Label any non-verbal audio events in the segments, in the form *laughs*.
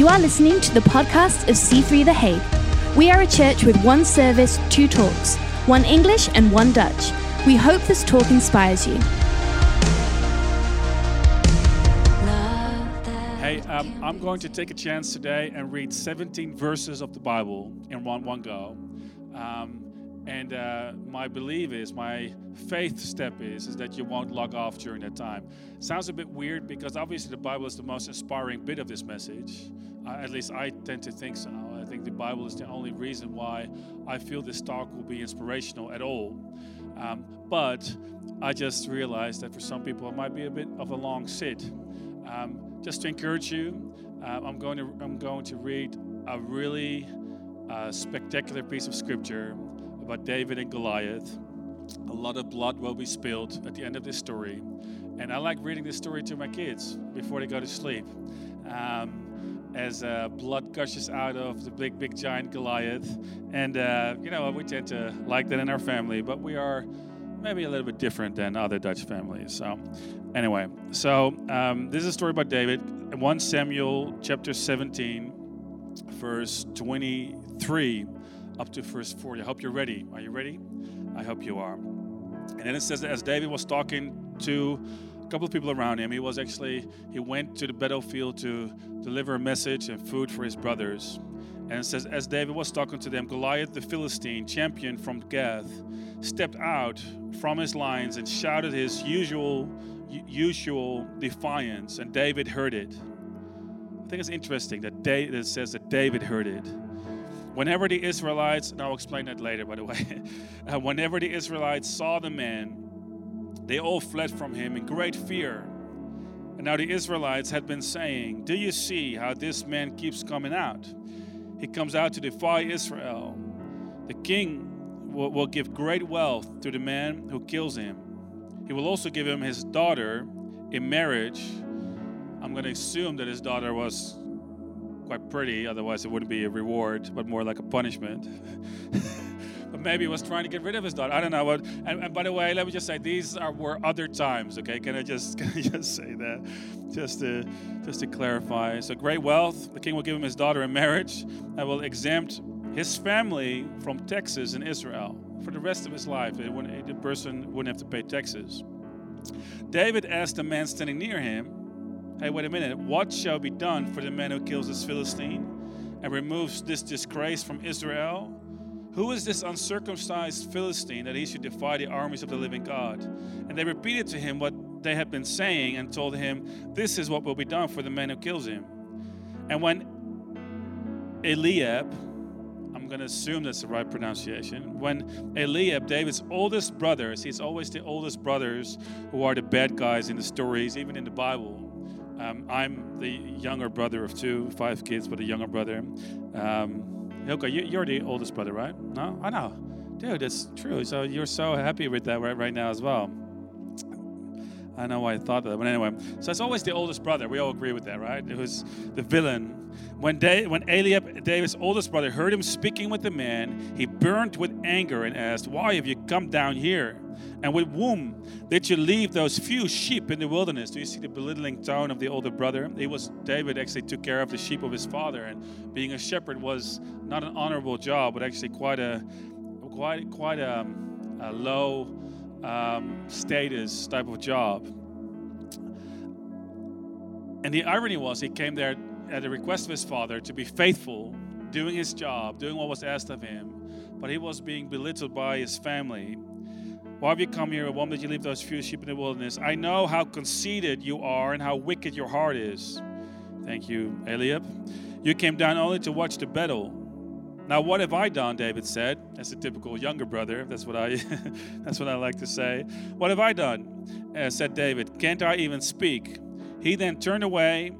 You are listening to the podcast of C3 The Hague. We are a church with one service, two talks, one English and one Dutch. We hope this talk inspires you. Hey, um, I'm going to take a chance today and read 17 verses of the Bible in one, one go. Um, and uh, my belief is, my faith step is, is that you won't log off during that time. Sounds a bit weird because obviously the Bible is the most inspiring bit of this message. At least I tend to think so. I think the Bible is the only reason why I feel this talk will be inspirational at all. Um, but I just realized that for some people it might be a bit of a long sit. Um, just to encourage you, uh, I'm going to I'm going to read a really uh, spectacular piece of scripture about David and Goliath. A lot of blood will be spilled at the end of this story. And I like reading this story to my kids before they go to sleep. Um, as uh, blood gushes out of the big, big giant Goliath. And, uh, you know, we tend to like that in our family, but we are maybe a little bit different than other Dutch families. So, anyway, so um, this is a story about David. 1 Samuel chapter 17, verse 23 up to verse 40. I hope you're ready. Are you ready? I hope you are. And then it says that as David was talking to couple of people around him, he was actually, he went to the battlefield to deliver a message and food for his brothers. And says, as David was talking to them, Goliath the Philistine, champion from Gath, stepped out from his lines and shouted his usual, usual defiance, and David heard it. I think it's interesting that David, it says that David heard it. Whenever the Israelites, and I'll explain that later, by the way, *laughs* uh, whenever the Israelites saw the man, they all fled from him in great fear. And now the Israelites had been saying, Do you see how this man keeps coming out? He comes out to defy Israel. The king will, will give great wealth to the man who kills him. He will also give him his daughter in marriage. I'm going to assume that his daughter was quite pretty, otherwise, it wouldn't be a reward, but more like a punishment. *laughs* maybe he was trying to get rid of his daughter. I don't know what. And, and, by the way, let me just say these are were other times. Okay, can I just *laughs* can I just say that, just to just to clarify. So great wealth. The king will give him his daughter in marriage. I will exempt his family from taxes in Israel for the rest of his life. the person wouldn't have to pay taxes. David asked the man standing near him hey, wait a minute, what shall be done for the man who kills this Philistine and removes this disgrace from Israel? Who is this uncircumcised Philistine that he should defy the armies of the living God? And they repeated to him what they had been saying and told him, This is what will be done for the man who kills him. And when Eliab, I'm going to assume that's the right pronunciation. When Eliab, David's oldest brothers, he's always the oldest brothers who are the bad guys in the stories, even in the Bible. Um, I'm the younger brother of two, five kids, but a younger brother. Um, Hilka, you, are the oldest brother, right? No, I know, dude. It's true. So you're so happy with that right, right now as well. I know why I thought that, but anyway. So it's always the oldest brother. We all agree with that, right? It was the villain. When, da- when Eliab, David's oldest brother, heard him speaking with the man, he burned with anger and asked, Why have you come down here? And with whom did you leave those few sheep in the wilderness? Do you see the belittling tone of the older brother? It was David actually took care of the sheep of his father, and being a shepherd was not an honorable job, but actually quite a quite quite a, a low um, status type of job. And the irony was, he came there at the request of his father to be faithful, doing his job, doing what was asked of him, but he was being belittled by his family why have you come here? Why did you leave those few sheep in the wilderness? I know how conceited you are and how wicked your heart is. Thank you, Eliab. You came down only to watch the battle. Now, what have I done? David said. That's a typical younger brother. That's what I. *laughs* that's what I like to say. What have I done? Uh, said David. Can't I even speak? He then turned away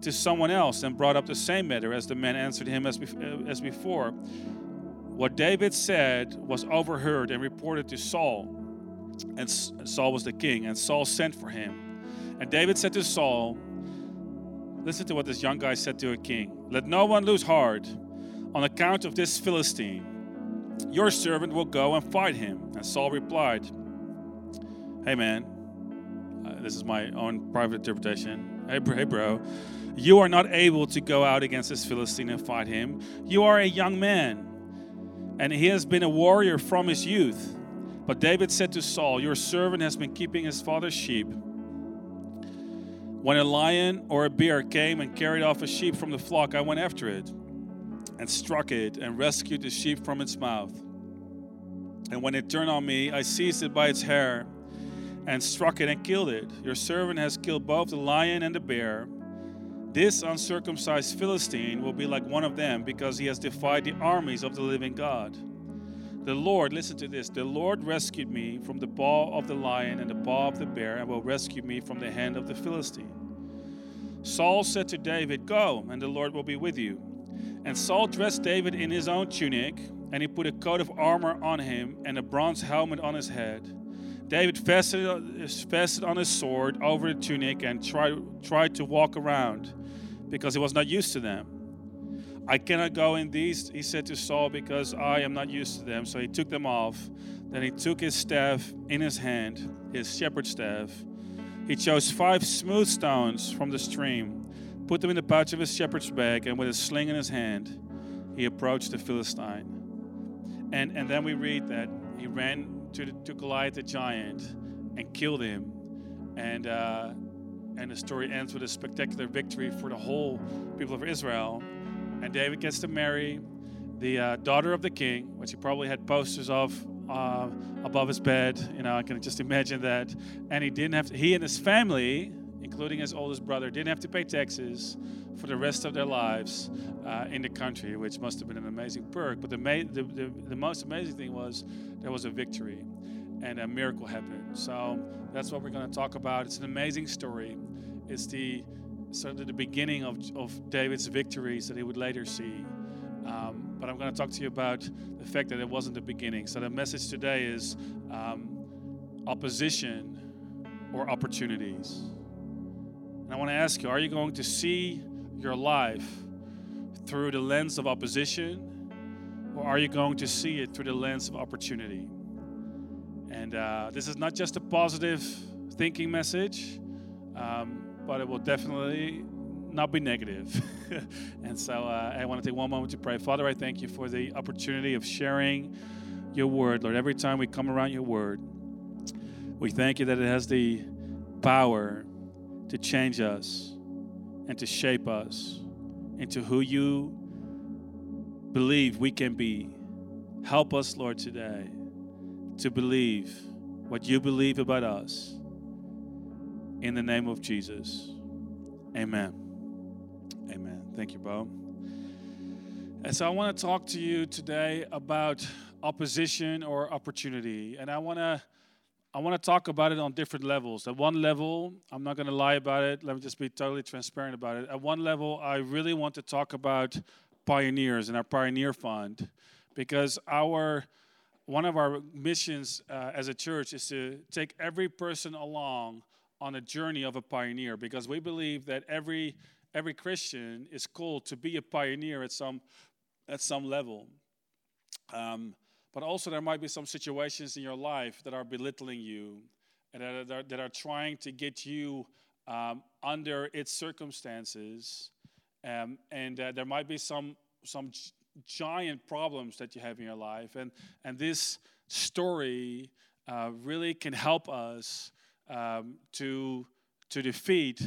to someone else and brought up the same matter as the man answered him as, uh, as before. What David said was overheard and reported to Saul. And Saul was the king, and Saul sent for him. And David said to Saul, Listen to what this young guy said to a king Let no one lose heart on account of this Philistine. Your servant will go and fight him. And Saul replied, Hey man, uh, this is my own private interpretation. hey, hey, bro, you are not able to go out against this Philistine and fight him. You are a young man, and he has been a warrior from his youth. But David said to Saul, Your servant has been keeping his father's sheep. When a lion or a bear came and carried off a sheep from the flock, I went after it and struck it and rescued the sheep from its mouth. And when it turned on me, I seized it by its hair and struck it and killed it. Your servant has killed both the lion and the bear. This uncircumcised Philistine will be like one of them because he has defied the armies of the living God. The Lord, listen to this, the Lord rescued me from the paw of the lion and the paw of the bear and will rescue me from the hand of the Philistine. Saul said to David, Go, and the Lord will be with you. And Saul dressed David in his own tunic, and he put a coat of armor on him and a bronze helmet on his head. David fastened, on his sword over the tunic and tried, tried to walk around because he was not used to them. I cannot go in these, he said to Saul, because I am not used to them. So he took them off. Then he took his staff in his hand, his shepherd's staff. He chose five smooth stones from the stream, put them in the pouch of his shepherd's bag, and with a sling in his hand, he approached the Philistine. And, and then we read that he ran to, the, to Goliath the giant and killed him. And, uh, and the story ends with a spectacular victory for the whole people of Israel. And David gets to marry the uh, daughter of the king, which he probably had posters of uh, above his bed. You know, I can just imagine that. And he didn't have to, he and his family, including his oldest brother, didn't have to pay taxes for the rest of their lives uh, in the country, which must have been an amazing perk. But the, ma- the, the, the most amazing thing was there was a victory and a miracle happened. So that's what we're going to talk about. It's an amazing story. It's the sort of the beginning of, of David's victories that he would later see. Um, but I'm going to talk to you about the fact that it wasn't the beginning. So the message today is um, opposition or opportunities. And I want to ask you are you going to see your life through the lens of opposition, or are you going to see it through the lens of opportunity? And uh, this is not just a positive thinking message, um, but it will definitely not be negative. *laughs* and so uh, I want to take one moment to pray. Father, I thank you for the opportunity of sharing your word. Lord, every time we come around your word, we thank you that it has the power to change us and to shape us into who you believe we can be. Help us, Lord, today to believe what you believe about us. In the name of Jesus. Amen. Amen. Thank you, Bo. And so I want to talk to you today about opposition or opportunity. And I want to I want to talk about it on different levels. At one level, I'm not going to lie about it. Let me just be totally transparent about it. At one level, I really want to talk about pioneers and our pioneer fund because our one of our missions uh, as a church is to take every person along on a journey of a pioneer because we believe that every every Christian is called to be a pioneer at some at some level. Um, but also, there might be some situations in your life that are belittling you and that are, that are trying to get you um, under its circumstances. Um, and uh, there might be some, some giant problems that you have in your life. And, and this story uh, really can help us um, to, to defeat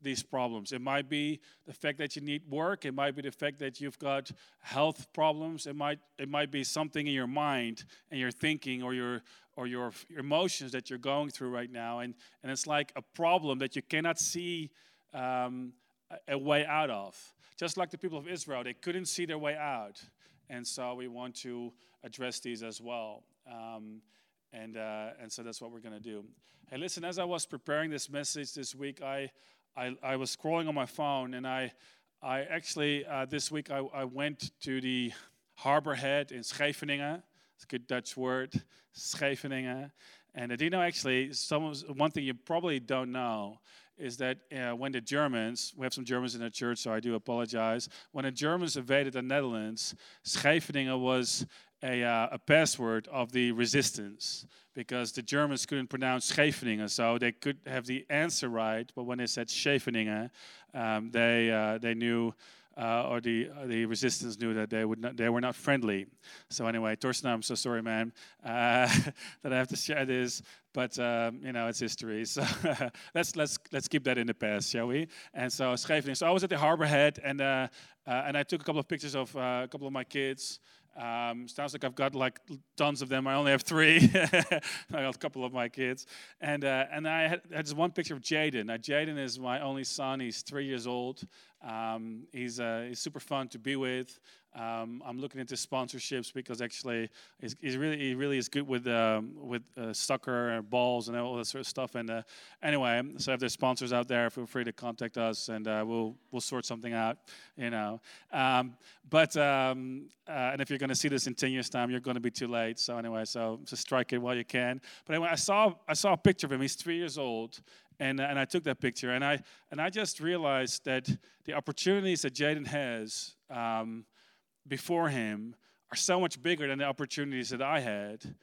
these problems. It might be the fact that you need work. It might be the fact that you've got health problems. It might it might be something in your mind and your thinking or your or your emotions that you're going through right now, and and it's like a problem that you cannot see um, a way out of. Just like the people of Israel, they couldn't see their way out, and so we want to address these as well. Um, and uh, and so that's what we're going to do. Hey, listen. As I was preparing this message this week, I I, I was scrolling on my phone and I, I actually, uh, this week, I, I went to the harbor head in Scheveningen. It's a good Dutch word, Scheveningen. And did you know actually, some, one thing you probably don't know is that uh, when the Germans, we have some Germans in the church, so I do apologize. When the Germans invaded the Netherlands, Scheveningen was a, uh, a password of the resistance because the Germans couldn't pronounce Scheveningen, so they could have the answer right, but when they said Scheveningen, um, they, uh, they knew uh, or the uh, the resistance knew that they would not, they were not friendly. So anyway, Torsten, I'm so sorry, man, *laughs* uh, that I have to share this, but um, you know it's history. *laughs* So let's let's let's keep that in the past, shall we? And so Scheveningen. So I was at the harbor head, and uh, uh, and I took a couple of pictures of uh, a couple of my kids. Um, sounds like I've got like tons of them. I only have three. *laughs* I got a couple of my kids, and uh, and I had, had this one picture of Jaden. Now Jaden is my only son. He's three years old. Um, he's uh, he's super fun to be with. Um, I'm looking into sponsorships because actually he's, he's really he really is good with um, with uh, soccer and balls and all that sort of stuff. And uh, anyway, so if there's sponsors out there, feel free to contact us and uh, we'll we'll sort something out. You know, um, but um, uh, and if you're going to see this in 10 years time, you're going to be too late. So anyway, so just strike it while you can. But anyway, I saw I saw a picture of him. He's three years old. And, and I took that picture, and I and I just realized that the opportunities that Jaden has, um, before him are so much bigger than the opportunities that I had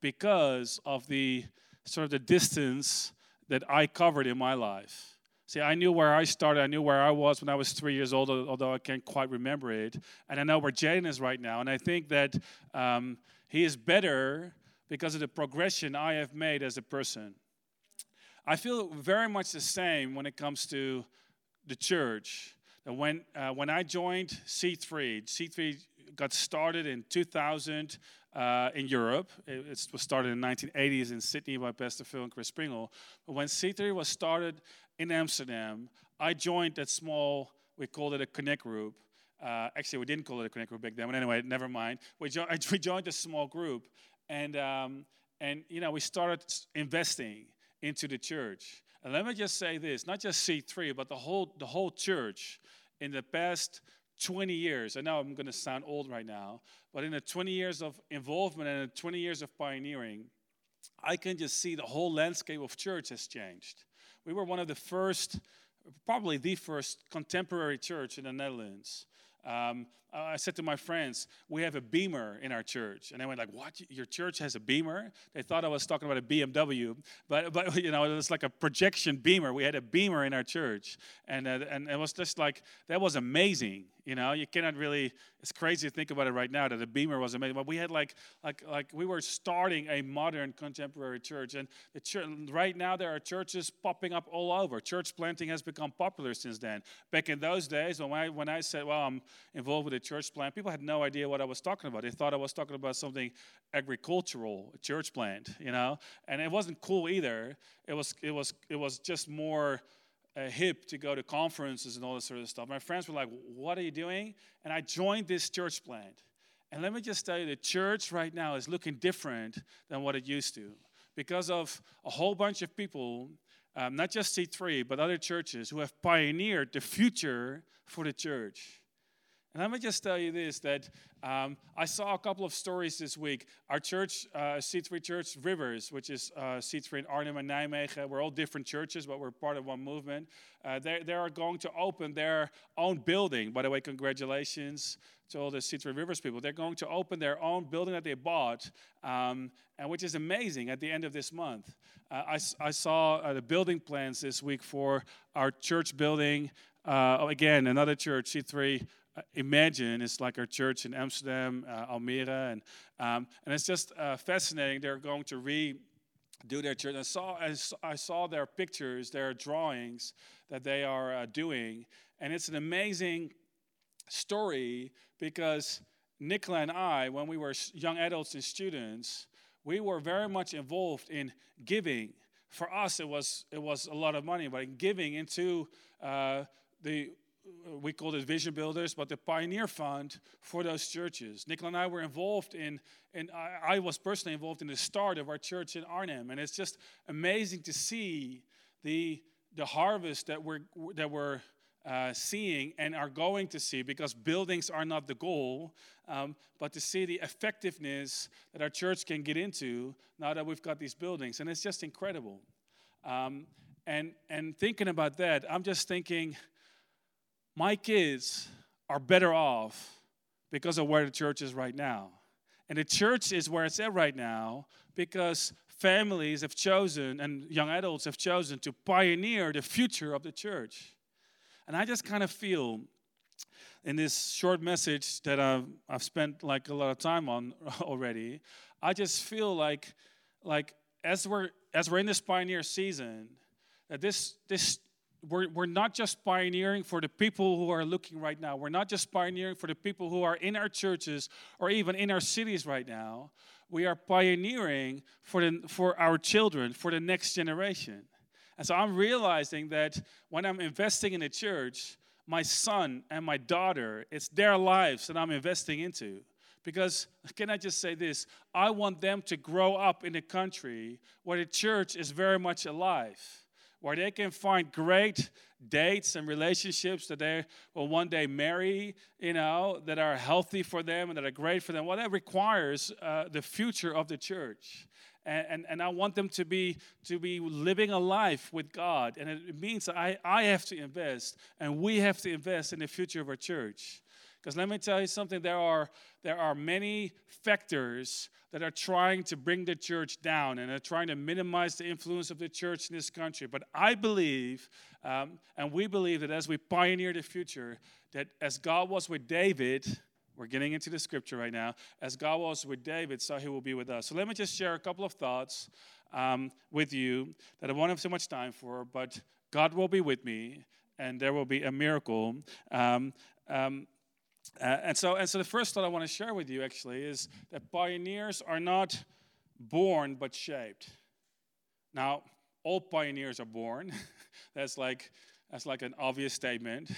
because of the sort of the distance that I covered in my life. See, I knew where I started. I knew where I was when I was three years old, although I can't quite remember it. And I know where Jaden is right now. And I think that um, he is better because of the progression I have made as a person. I feel very much the same when it comes to the church when, uh, when I joined C3, C3 got started in 2000 uh, in Europe. It, it, was started in the 1980s in Sydney by Pastor Phil and Chris Pringle. But when C3 was started in Amsterdam, I joined that small, we called it a connect group. Uh, actually, we didn't call it a connect group back then, but anyway, never mind. We, jo- *laughs* we joined a small group, and, um, and you know, we started investing into the church. And let me just say this not just C3, but the whole, the whole church in the past 20 years. I know I'm going to sound old right now, but in the 20 years of involvement and the 20 years of pioneering, I can just see the whole landscape of church has changed. We were one of the first, probably the first contemporary church in the Netherlands. Um, I said to my friends, we have a Beamer in our church. And they went like, what? Your church has a Beamer? They thought I was talking about a BMW. But, but *laughs* you know, it was like a projection Beamer. We had a Beamer in our church. And, uh, and it was just like, that was amazing. You know, you cannot really, it's crazy to think about it right now that the Beamer was amazing. But we had like, like, like we were starting a modern contemporary church. And the church, right now there are churches popping up all over. Church planting has become popular since then. Back in those days, when I, when I said, well, I'm involved with a church plant, people had no idea what I was talking about. They thought I was talking about something agricultural, church plant, you know? And it wasn't cool either. It was, it was, it was just more, uh, hip to go to conferences and all this sort of stuff. My friends were like, What are you doing? And I joined this church plant. And let me just tell you, the church right now is looking different than what it used to because of a whole bunch of people, um, not just C3, but other churches who have pioneered the future for the church. And let me just tell you this that um, I saw a couple of stories this week. Our church, uh, C3 Church Rivers, which is uh, C3 in Arnhem and Nijmegen, we're all different churches, but we're part of one movement. Uh, they, they are going to open their own building. By the way, congratulations to all the C3 Rivers people. They're going to open their own building that they bought, um, and which is amazing at the end of this month. Uh, I, I saw uh, the building plans this week for our church building. Uh, again, another church, C3 uh, imagine it's like our church in Amsterdam, uh, Almere, and um, and it's just uh, fascinating. They're going to redo their church. I saw I saw their pictures, their drawings that they are uh, doing, and it's an amazing story because Nicola and I, when we were young adults and students, we were very much involved in giving. For us, it was it was a lot of money, but in giving into uh, the we called it Vision Builders, but the Pioneer Fund for those churches. Nicola and I were involved in, and I, I, was personally involved in the start of our church in Arnhem, and it's just amazing to see the the harvest that we're that we're uh, seeing and are going to see because buildings are not the goal, um, but to see the effectiveness that our church can get into now that we've got these buildings, and it's just incredible. Um, and and thinking about that, I'm just thinking my kids are better off because of where the church is right now. And the church is where it's at right now because families have chosen and young adults have chosen to pioneer the future of the church. And I just kind of feel in this short message that I've, I've spent like a lot of time on *laughs* already, I just feel like, like as we're as we're in this pioneer season, that this this we're, we're not just pioneering for the people who are looking right now. We're not just pioneering for the people who are in our churches or even in our cities right now. We are pioneering for, the, for our children, for the next generation. And so I'm realizing that when I'm investing in a church, my son and my daughter, it's their lives that I'm investing into. Because, can I just say this? I want them to grow up in a country where the church is very much alive where they can find great dates and relationships that they will one day marry, you know, that are healthy for them and that are great for them. Well, that requires uh, the future of the church. And, and, and, I want them to be to be living a life with God. And it means I, I have to invest and we have to invest in the future of our church. Because let me tell you something, there are, there are many factors that are trying to bring the church down and are trying to minimize the influence of the church in this country. But I believe, um, and we believe that as we pioneer the future, that as God was with David, we're getting into the scripture right now, as God was with David, so he will be with us. So let me just share a couple of thoughts um, with you that I won't have so much time for, but God will be with me and there will be a miracle. Um, um, uh, and so, and so the first thought I want to share with you actually is that pioneers are not born but shaped. Now, all pioneers are born. *laughs* that's like that's like an obvious statement.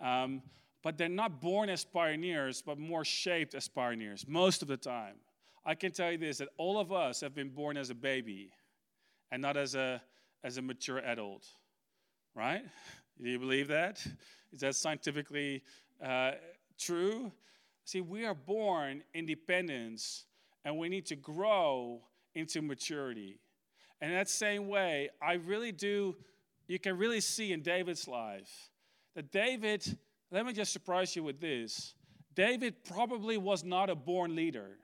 Um, but they're not born as pioneers, but more shaped as pioneers most of the time. I can tell you this: that all of us have been born as a baby, and not as a as a mature adult. Right? Do you believe that? Is that scientifically uh, true? See, we are born independence and we need to grow into maturity. And that same way, I really do, you can really see in David's life that David, let me just surprise you with this David probably was not a born leader.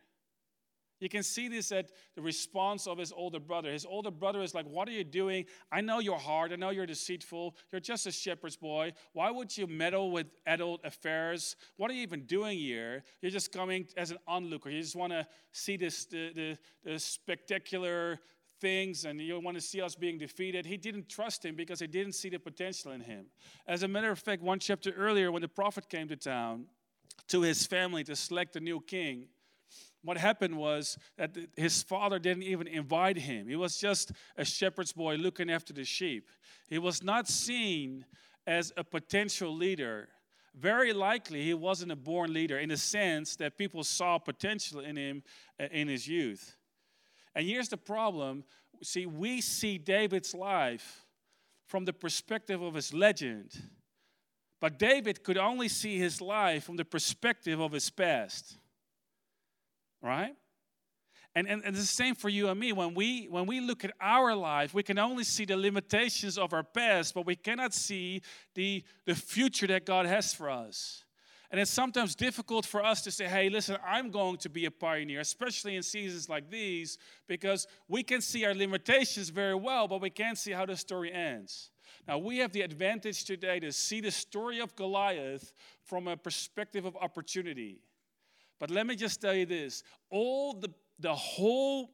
You can see this at the response of his older brother. His older brother is like, What are you doing? I know you're hard. I know you're deceitful. You're just a shepherd's boy. Why would you meddle with adult affairs? What are you even doing here? You're just coming as an onlooker. You just want to see this, the, the, the spectacular things and you want to see us being defeated. He didn't trust him because he didn't see the potential in him. As a matter of fact, one chapter earlier, when the prophet came to town to his family to select a new king, what happened was that his father didn't even invite him. He was just a shepherd's boy looking after the sheep. He was not seen as a potential leader. Very likely, he wasn't a born leader in the sense that people saw potential in him uh, in his youth. And here's the problem see, we see David's life from the perspective of his legend, but David could only see his life from the perspective of his past right? And, and, and, the same for you and me. When we, when we look at our life, we can only see the limitations of our past, but we cannot see the, the future that God has for us. And it's sometimes difficult for us to say, hey, listen, I'm going to be a pioneer, especially in seasons like these, because we can see our limitations very well, but we can't see how the story ends. Now, we have the advantage today to see the story of Goliath from a perspective of opportunity. But let me just tell you this all the, the whole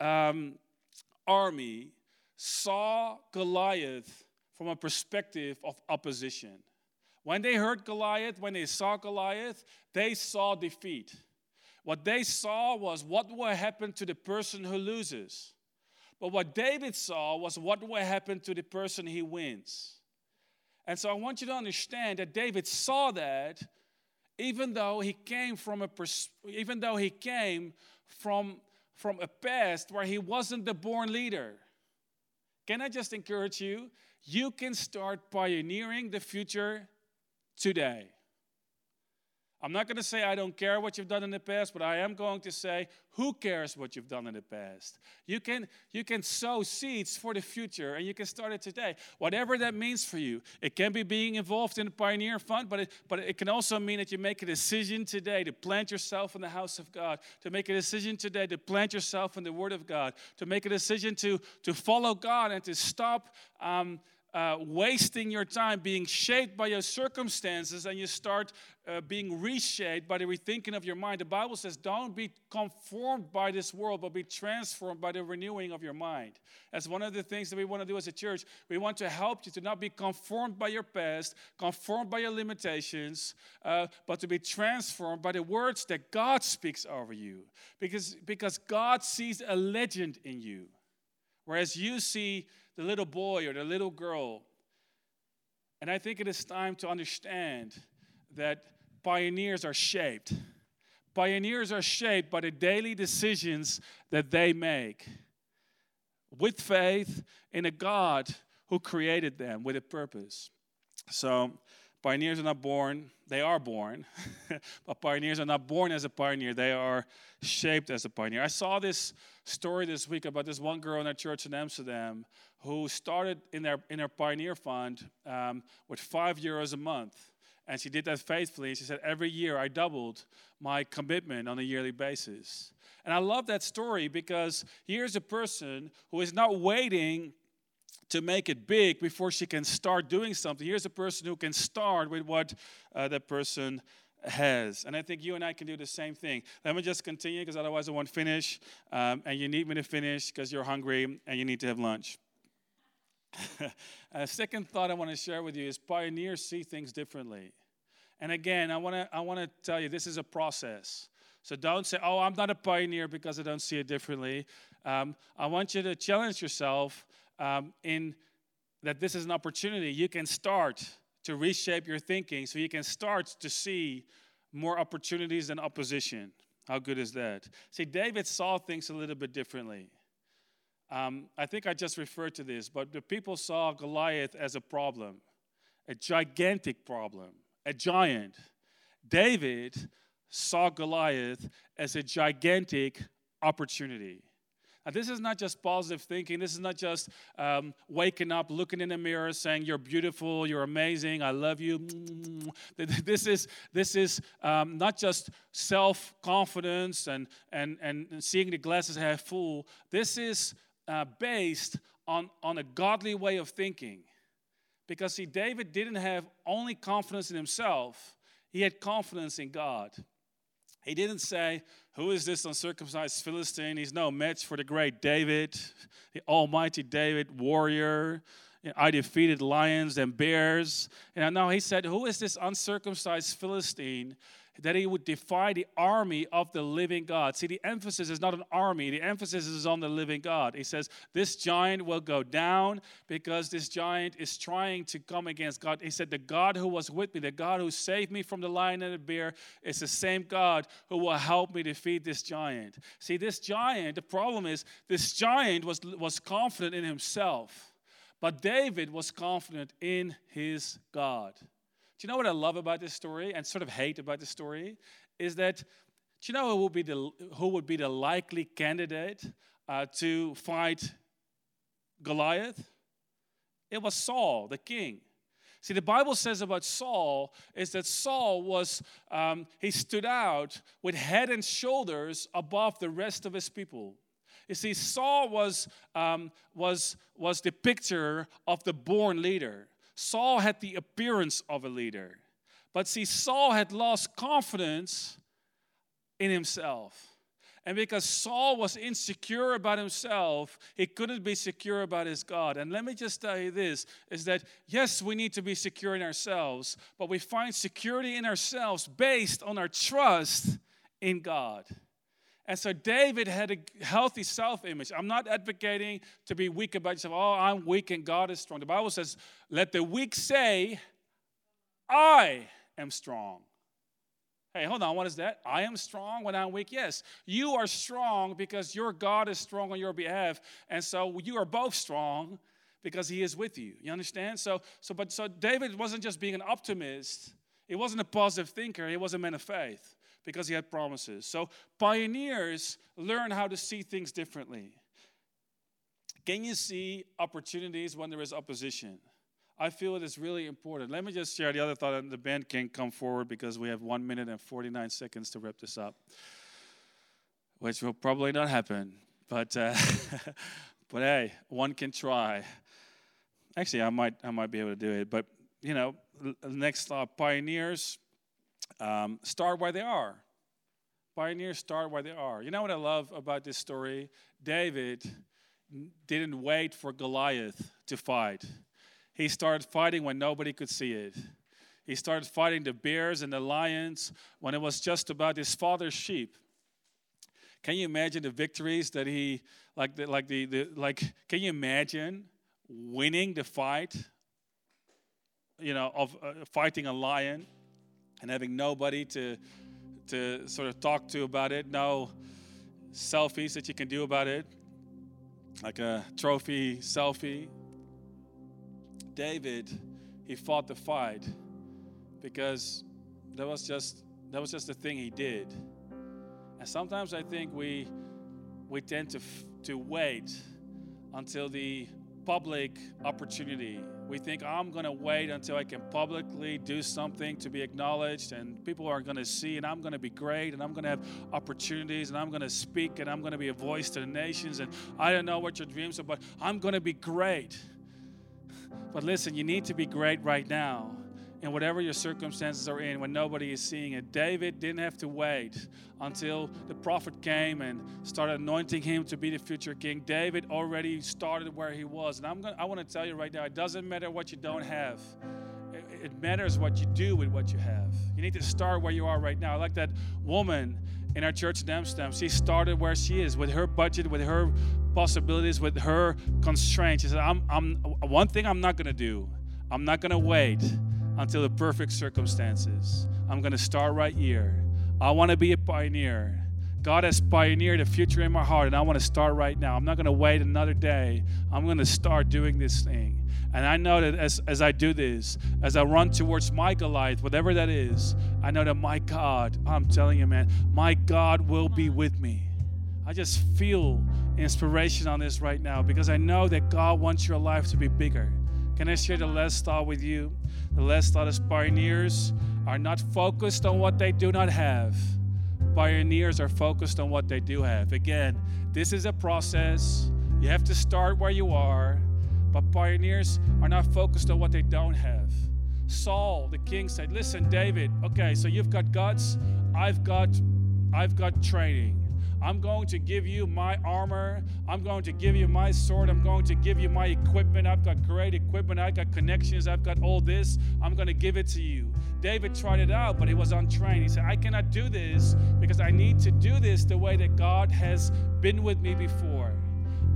um, army saw Goliath from a perspective of opposition. When they heard Goliath, when they saw Goliath, they saw defeat. What they saw was what will happen to the person who loses. But what David saw was what will happen to the person he wins. And so I want you to understand that David saw that even though he came from a pers- even though he came from from a past where he wasn't the born leader. Can i just encourage you? You can start pioneering the future today I'm not going to say I don't care what you've done in the past, but I am going to say who cares what you've done in the past. You can you can sow seeds for the future and you can start it today. Whatever that means for you. It can be being involved in the Pioneer Fund, but it, but it can also mean that you make a decision today to plant yourself in the house of God, to make a decision today to plant yourself in the Word of God, to make a decision to to follow God and to stop um, uh, wasting your time being shaped by your circumstances and you start uh, being reshaped by the rethinking of your mind. The Bible says, don't be conformed by this world, but be transformed by the renewing of your mind. That's one of the things that we want to do as a church. We want to help you to not be conformed by your past, conformed by your limitations, uh, but to be transformed by the words that God speaks over you. Because, because God sees a legend in you, whereas you see the little boy or the little girl. And I think it is time to understand that pioneers are shaped. Pioneers are shaped by the daily decisions that they make with faith in a God who created them with a purpose. So, pioneers are not born, they are born, *laughs* but pioneers are not born as a pioneer, they are shaped as a pioneer. I saw this story this week about this one girl in a church in Amsterdam who started in their, in her Pioneer Fund um, with five euros a month. And she did that faithfully. She said, Every year I doubled my commitment on a yearly basis. And I love that story because here's a person who is not waiting to make it big before she can start doing something. Here's a person who can start with what uh, that person has. And I think you and I can do the same thing. Let me just continue because otherwise I won't finish. Um, and you need me to finish because you're hungry and you need to have lunch. *laughs* a second thought I want to share with you is pioneers see things differently. And again, I want to I want to tell you this is a process. So don't say, "Oh, I'm not a pioneer because I don't see it differently." Um, I want you to challenge yourself um, in that this is an opportunity. You can start to reshape your thinking, so you can start to see more opportunities than opposition. How good is that? See, David saw things a little bit differently. Um, I think I just referred to this, but the people saw Goliath as a problem, a gigantic problem, a giant. David saw Goliath as a gigantic opportunity. Now, this is not just positive thinking. This is not just um, waking up, looking in the mirror, saying, You're beautiful, you're amazing, I love you. *laughs* This is, this is um, not just self confidence and, and, and seeing the glasses half full. This is uh, based on, on a godly way of thinking. Because, see, David didn't have only confidence in himself, he had confidence in God. He didn't say, Who is this uncircumcised Philistine? He's no match for the great David, the almighty David, warrior. I defeated lions and bears. And now he said, Who is this uncircumcised Philistine that he would defy the army of the living God. See, the emphasis is not an army, the emphasis is on the living God. He says, This giant will go down because this giant is trying to come against God. He said, The God who was with me, the God who saved me from the lion and the bear, is the same God who will help me defeat this giant. See, this giant, the problem is, this giant was, was confident in himself, but David was confident in his God. You know what I love about this story and sort of hate about this story? Is that, do you know who would be the, who would be the likely candidate uh, to fight Goliath? It was Saul, the king. See, the Bible says about Saul is that Saul was, um, he stood out with head and shoulders above the rest of his people. You see, Saul was, um, was, was the picture of the born leader. Saul had the appearance of a leader. But see, Saul had lost confidence in himself. And because Saul was insecure about himself, he couldn't be secure about his God. And let me just tell you this is that yes, we need to be secure in ourselves, but we find security in ourselves based on our trust in God. And so David had a healthy self image. I'm not advocating to be weak about yourself. Oh, I'm weak and God is strong. The Bible says, let the weak say, I am strong. Hey, hold on, what is that? I am strong when I'm weak? Yes, you are strong because your God is strong on your behalf. And so you are both strong because he is with you. You understand? So, so but so David wasn't just being an optimist, He wasn't a positive thinker, he was a man of faith because he had promises. So pioneers learn how to see things differently. Can you see opportunities when there is opposition? I feel it is really important. Let me just share the other thought, and the band can come forward because we have one minute and 49 seconds to wrap this up, which will probably not happen. But, uh, *laughs* but hey, one can try. Actually, I might, I might be able to do it. But, you know, next thought pioneers um, start where they are. Pioneers start where they are. You know what I love about this story? David didn't wait for Goliath to fight. He started fighting when nobody could see it. He started fighting the bears and the lions when it was just about his father's sheep. Can you imagine the victories that he like the, like the, the like can you imagine winning the fight you know of uh, fighting a lion and having nobody to to sort of talk to about it no selfies that you can do about it like a trophy selfie David, he fought the fight because that was just that was just the thing he did. And sometimes I think we we tend to to wait until the public opportunity. We think I'm going to wait until I can publicly do something to be acknowledged and people are going to see and I'm going to be great and I'm going to have opportunities and I'm going to speak and I'm going to be a voice to the nations and I don't know what your dreams are but I'm going to be great. But listen, you need to be great right now. And whatever your circumstances are in, when nobody is seeing it, David didn't have to wait until the prophet came and started anointing him to be the future king. David already started where he was. And I'm gonna, I want to tell you right now, it doesn't matter what you don't have. It, it matters what you do with what you have. You need to start where you are right now. Like that woman in our church in Amsterdam. She started where she is with her budget, with her possibilities, with her constraints. She said, I'm, I'm, one thing I'm not going to do, I'm not going to wait until the perfect circumstances. I'm going to start right here. I want to be a pioneer. God has pioneered a future in my heart, and I want to start right now. I'm not going to wait another day. I'm going to start doing this thing. And I know that as, as I do this, as I run towards my Goliath, whatever that is, I know that my God, I'm telling you, man, my God will be with me. I just feel inspiration on this right now because I know that God wants your life to be bigger. Can I share the last thought with you? The last thought is pioneers are not focused on what they do not have. Pioneers are focused on what they do have. Again, this is a process. You have to start where you are, but pioneers are not focused on what they don't have. Saul, the king, said, Listen, David, okay, so you've got guts, I've got I've got training. I'm going to give you my armor. I'm going to give you my sword. I'm going to give you my equipment. I've got great equipment. I've got connections. I've got all this. I'm going to give it to you. David tried it out, but he was untrained. He said, I cannot do this because I need to do this the way that God has been with me before.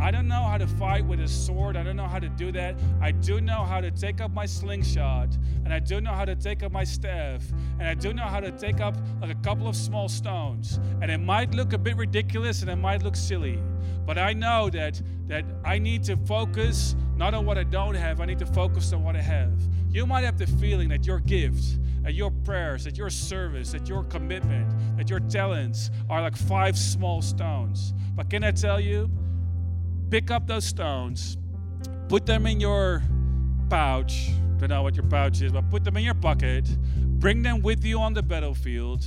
I don't know how to fight with a sword. I don't know how to do that. I do know how to take up my slingshot, and I do know how to take up my staff, and I do know how to take up like a couple of small stones. And it might look a bit ridiculous and it might look silly, but I know that that I need to focus not on what I don't have. I need to focus on what I have. You might have the feeling that your gift, that your prayers, that your service, that your commitment, that your talents are like five small stones. But can I tell you? Pick up those stones, put them in your pouch. Don't know what your pouch is, but put them in your bucket. Bring them with you on the battlefield.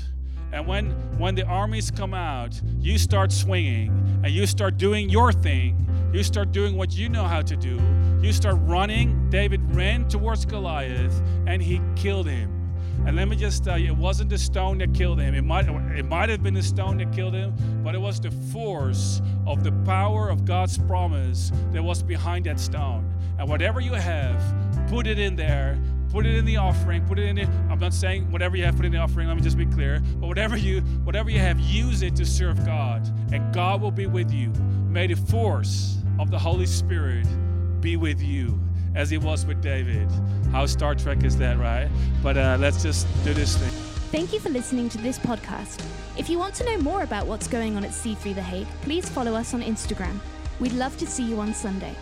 And when when the armies come out, you start swinging and you start doing your thing. You start doing what you know how to do. You start running. David ran towards Goliath and he killed him. And let me just tell you, it wasn't the stone that killed him. It might, it might have been the stone that killed him, but it was the force of the power of God's promise that was behind that stone. And whatever you have, put it in there. Put it in the offering. Put it in it. I'm not saying whatever you have, put in the offering. Let me just be clear. But whatever you, whatever you have, use it to serve God, and God will be with you. May the force of the Holy Spirit be with you as he was with David. How Star Trek is that, right? But uh, let's just do this thing. Thank you for listening to this podcast. If you want to know more about what's going on at C3 The Hague, please follow us on Instagram. We'd love to see you on Sunday.